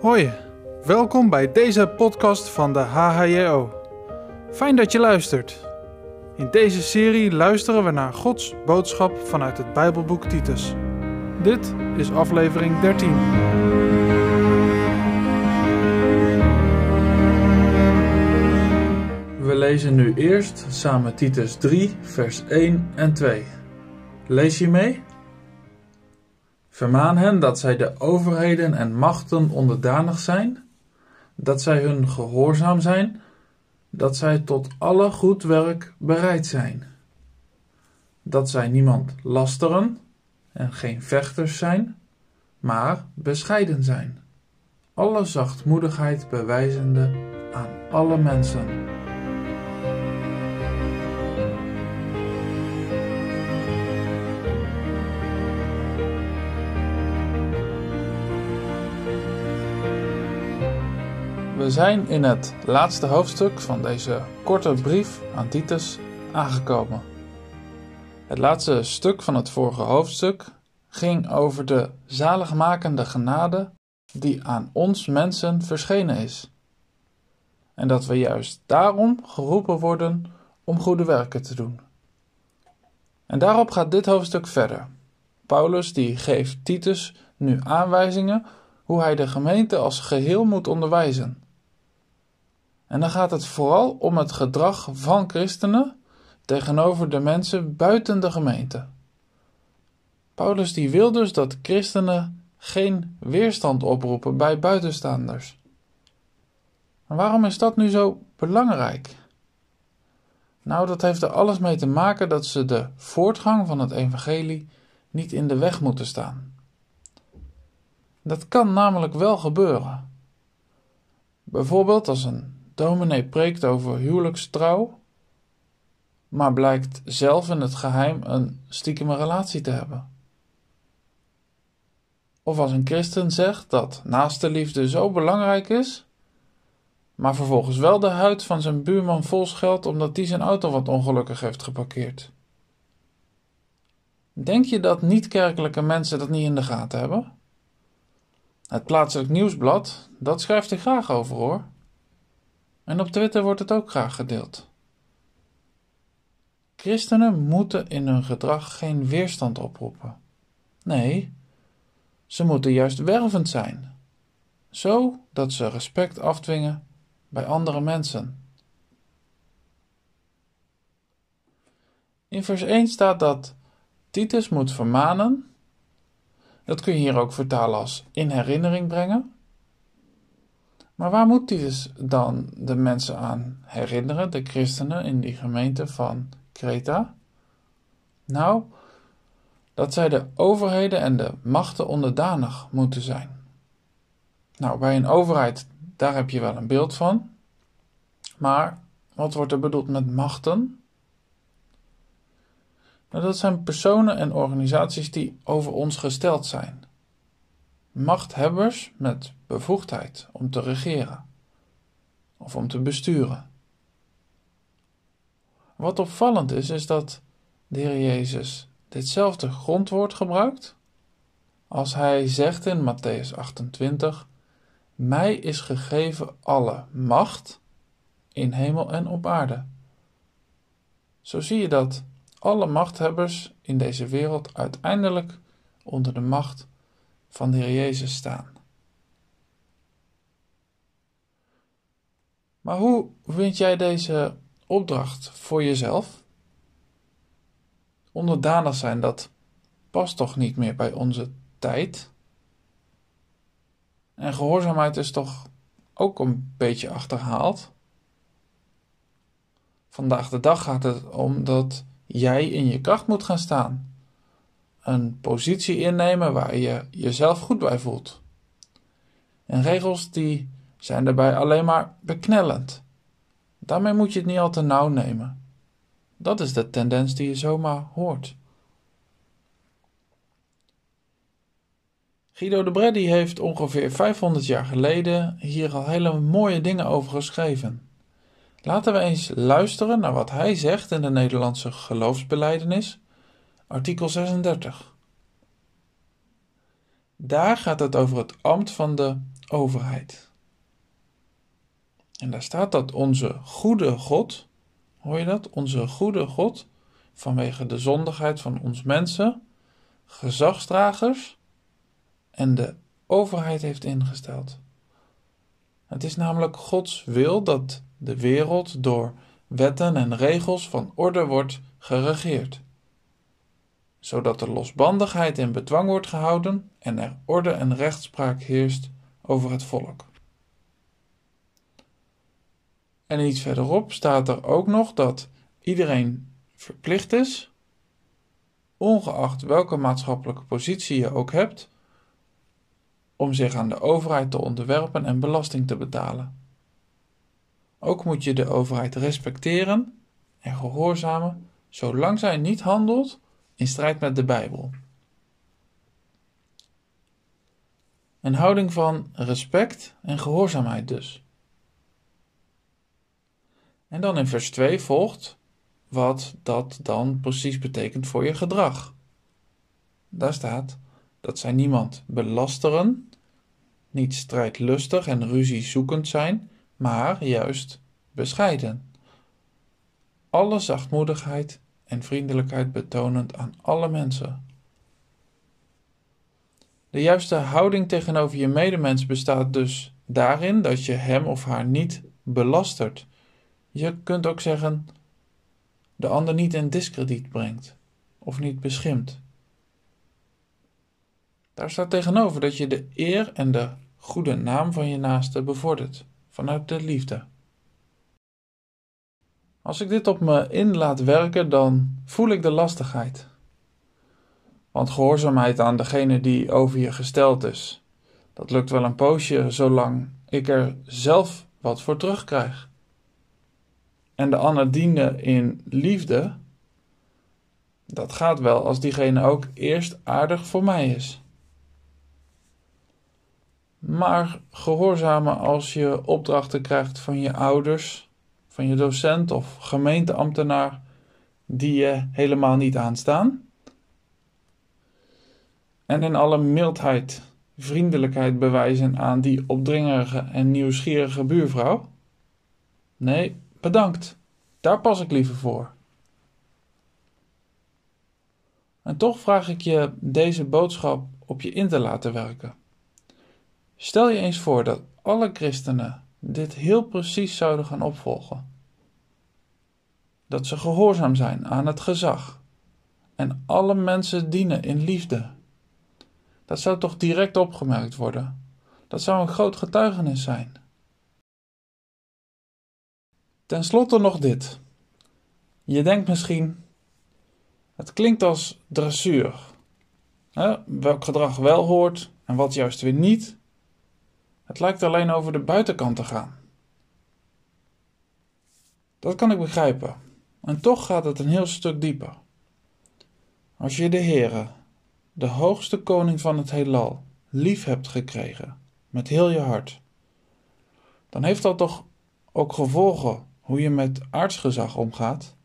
Hoi, welkom bij deze podcast van de HHJO. Fijn dat je luistert. In deze serie luisteren we naar Gods boodschap vanuit het Bijbelboek Titus. Dit is aflevering 13. We lezen nu eerst samen Titus 3, vers 1 en 2. Lees je mee? Vermaan hen dat zij de overheden en machten onderdanig zijn, dat zij hun gehoorzaam zijn, dat zij tot alle goed werk bereid zijn, dat zij niemand lasteren en geen vechters zijn, maar bescheiden zijn, alle zachtmoedigheid bewijzende aan alle mensen. We zijn in het laatste hoofdstuk van deze korte brief aan Titus aangekomen. Het laatste stuk van het vorige hoofdstuk ging over de zaligmakende genade die aan ons mensen verschenen is. En dat we juist daarom geroepen worden om goede werken te doen. En daarop gaat dit hoofdstuk verder. Paulus die geeft Titus nu aanwijzingen hoe hij de gemeente als geheel moet onderwijzen. En dan gaat het vooral om het gedrag van christenen tegenover de mensen buiten de gemeente. Paulus die wil dus dat christenen geen weerstand oproepen bij buitenstaanders. Maar waarom is dat nu zo belangrijk? Nou, dat heeft er alles mee te maken dat ze de voortgang van het evangelie niet in de weg moeten staan. Dat kan namelijk wel gebeuren. Bijvoorbeeld als een dominee preekt over huwelijkstrouw, maar blijkt zelf in het geheim een stiekeme relatie te hebben. Of als een christen zegt dat naaste liefde zo belangrijk is, maar vervolgens wel de huid van zijn buurman vol scheldt omdat die zijn auto wat ongelukkig heeft geparkeerd. Denk je dat niet-kerkelijke mensen dat niet in de gaten hebben? Het plaatselijk nieuwsblad, dat schrijft er graag over hoor. En op Twitter wordt het ook graag gedeeld. Christenen moeten in hun gedrag geen weerstand oproepen. Nee, ze moeten juist wervend zijn, zo dat ze respect afdwingen bij andere mensen. In vers 1 staat dat Titus moet vermanen. Dat kun je hier ook vertalen als in herinnering brengen. Maar waar moet Titus dan de mensen aan herinneren, de christenen in die gemeente van Kreta? Nou, dat zij de overheden en de machten onderdanig moeten zijn. Nou, bij een overheid, daar heb je wel een beeld van. Maar wat wordt er bedoeld met machten? Nou, dat zijn personen en organisaties die over ons gesteld zijn machthebbers met bevoegdheid om te regeren of om te besturen. Wat opvallend is, is dat de Heer Jezus ditzelfde grondwoord gebruikt als hij zegt in Matthäus 28: Mij is gegeven alle macht in hemel en op aarde. Zo zie je dat alle machthebbers in deze wereld uiteindelijk onder de macht van de Heer Jezus staan. Maar hoe vind jij deze opdracht voor jezelf? Onderdanig zijn, dat past toch niet meer bij onze tijd? En gehoorzaamheid is toch ook een beetje achterhaald? Vandaag de dag gaat het om dat jij in je kracht moet gaan staan een positie innemen waar je jezelf goed bij voelt. En regels die zijn daarbij alleen maar beknellend. Daarmee moet je het niet al te nauw nemen. Dat is de tendens die je zomaar hoort. Guido de Breddy heeft ongeveer 500 jaar geleden hier al hele mooie dingen over geschreven. Laten we eens luisteren naar wat hij zegt in de Nederlandse geloofsbeleidenis Artikel 36. Daar gaat het over het ambt van de overheid. En daar staat dat onze goede God, hoor je dat? Onze goede God, vanwege de zondigheid van ons mensen, gezagsdragers en de overheid heeft ingesteld. Het is namelijk Gods wil dat de wereld door wetten en regels van orde wordt geregeerd, zodat er losbandigheid en bedwang wordt gehouden en er orde en rechtspraak heerst over het volk. En iets verderop staat er ook nog dat iedereen verplicht is, ongeacht welke maatschappelijke positie je ook hebt, om zich aan de overheid te onderwerpen en belasting te betalen. Ook moet je de overheid respecteren en gehoorzamen, zolang zij niet handelt in strijd met de Bijbel. Een houding van respect en gehoorzaamheid dus. En dan in vers 2 volgt wat dat dan precies betekent voor je gedrag. Daar staat dat zij niemand belasteren, niet strijdlustig en ruziezoekend zijn, maar juist bescheiden. Alle zachtmoedigheid en vriendelijkheid betonend aan alle mensen. De juiste houding tegenover je medemens bestaat dus daarin dat je hem of haar niet belastert. Je kunt ook zeggen de ander niet in diskrediet brengt of niet beschimpt. Daar staat tegenover dat je de eer en de goede naam van je naaste bevordert vanuit de liefde. Als ik dit op me in laat werken, dan voel ik de lastigheid. Want gehoorzaamheid aan degene die over je gesteld is, dat lukt wel een poosje zolang ik er zelf wat voor terugkrijg. En de ander dienen in liefde, dat gaat wel als diegene ook eerst aardig voor mij is. Maar gehoorzamen als je opdrachten krijgt van je ouders, van je docent of gemeenteambtenaar die je helemaal niet aanstaan. En in alle mildheid vriendelijkheid bewijzen aan die opdringerige en nieuwsgierige buurvrouw? Nee, bedankt. Daar pas ik liever voor. En toch vraag ik je deze boodschap op je in te laten werken. Stel je eens voor dat alle christenen dit heel precies zouden gaan opvolgen. Dat ze gehoorzaam zijn aan het gezag en alle mensen dienen in liefde. Dat zou toch direct opgemerkt worden? Dat zou een groot getuigenis zijn. Ten slotte nog dit. Je denkt misschien, het klinkt als dressuur. Welk gedrag wel hoort en wat juist weer niet. Het lijkt alleen over de buitenkant te gaan. Dat kan ik begrijpen. En toch gaat het een heel stuk dieper. Als je de Heere, de hoogste koning van het heelal, lief hebt gekregen, met heel je hart, dan heeft dat toch ook gevolgen hoe je met aartsgezag omgaat?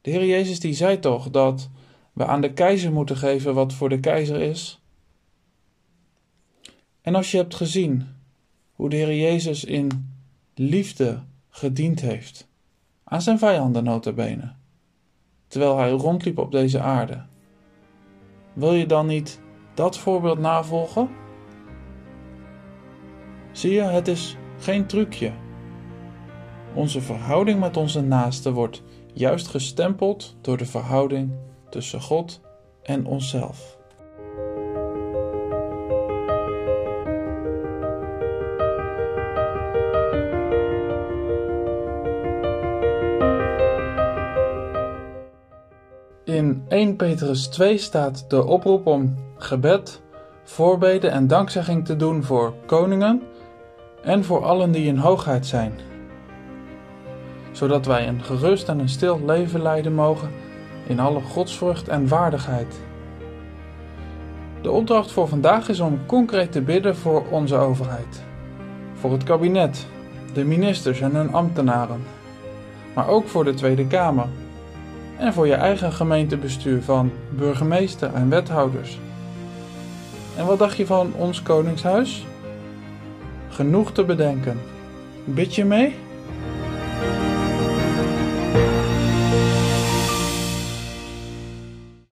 De Heer Jezus die zei toch dat we aan de keizer moeten geven wat voor de keizer is en als je hebt gezien hoe de Heer Jezus in liefde gediend heeft, aan zijn vijanden notabene, terwijl hij rondliep op deze aarde, wil je dan niet dat voorbeeld navolgen? Zie je, het is geen trucje. Onze verhouding met onze naaste wordt juist gestempeld door de verhouding tussen God en onszelf. 1 Petrus 2 staat de oproep om gebed, voorbeden en dankzegging te doen voor koningen en voor allen die in hoogheid zijn, zodat wij een gerust en een stil leven leiden mogen in alle godsvrucht en waardigheid. De opdracht voor vandaag is om concreet te bidden voor onze overheid, voor het kabinet, de ministers en hun ambtenaren, maar ook voor de Tweede Kamer en voor je eigen gemeentebestuur van burgemeester en wethouders. En wat dacht je van ons koningshuis? Genoeg te bedenken. Bid je mee?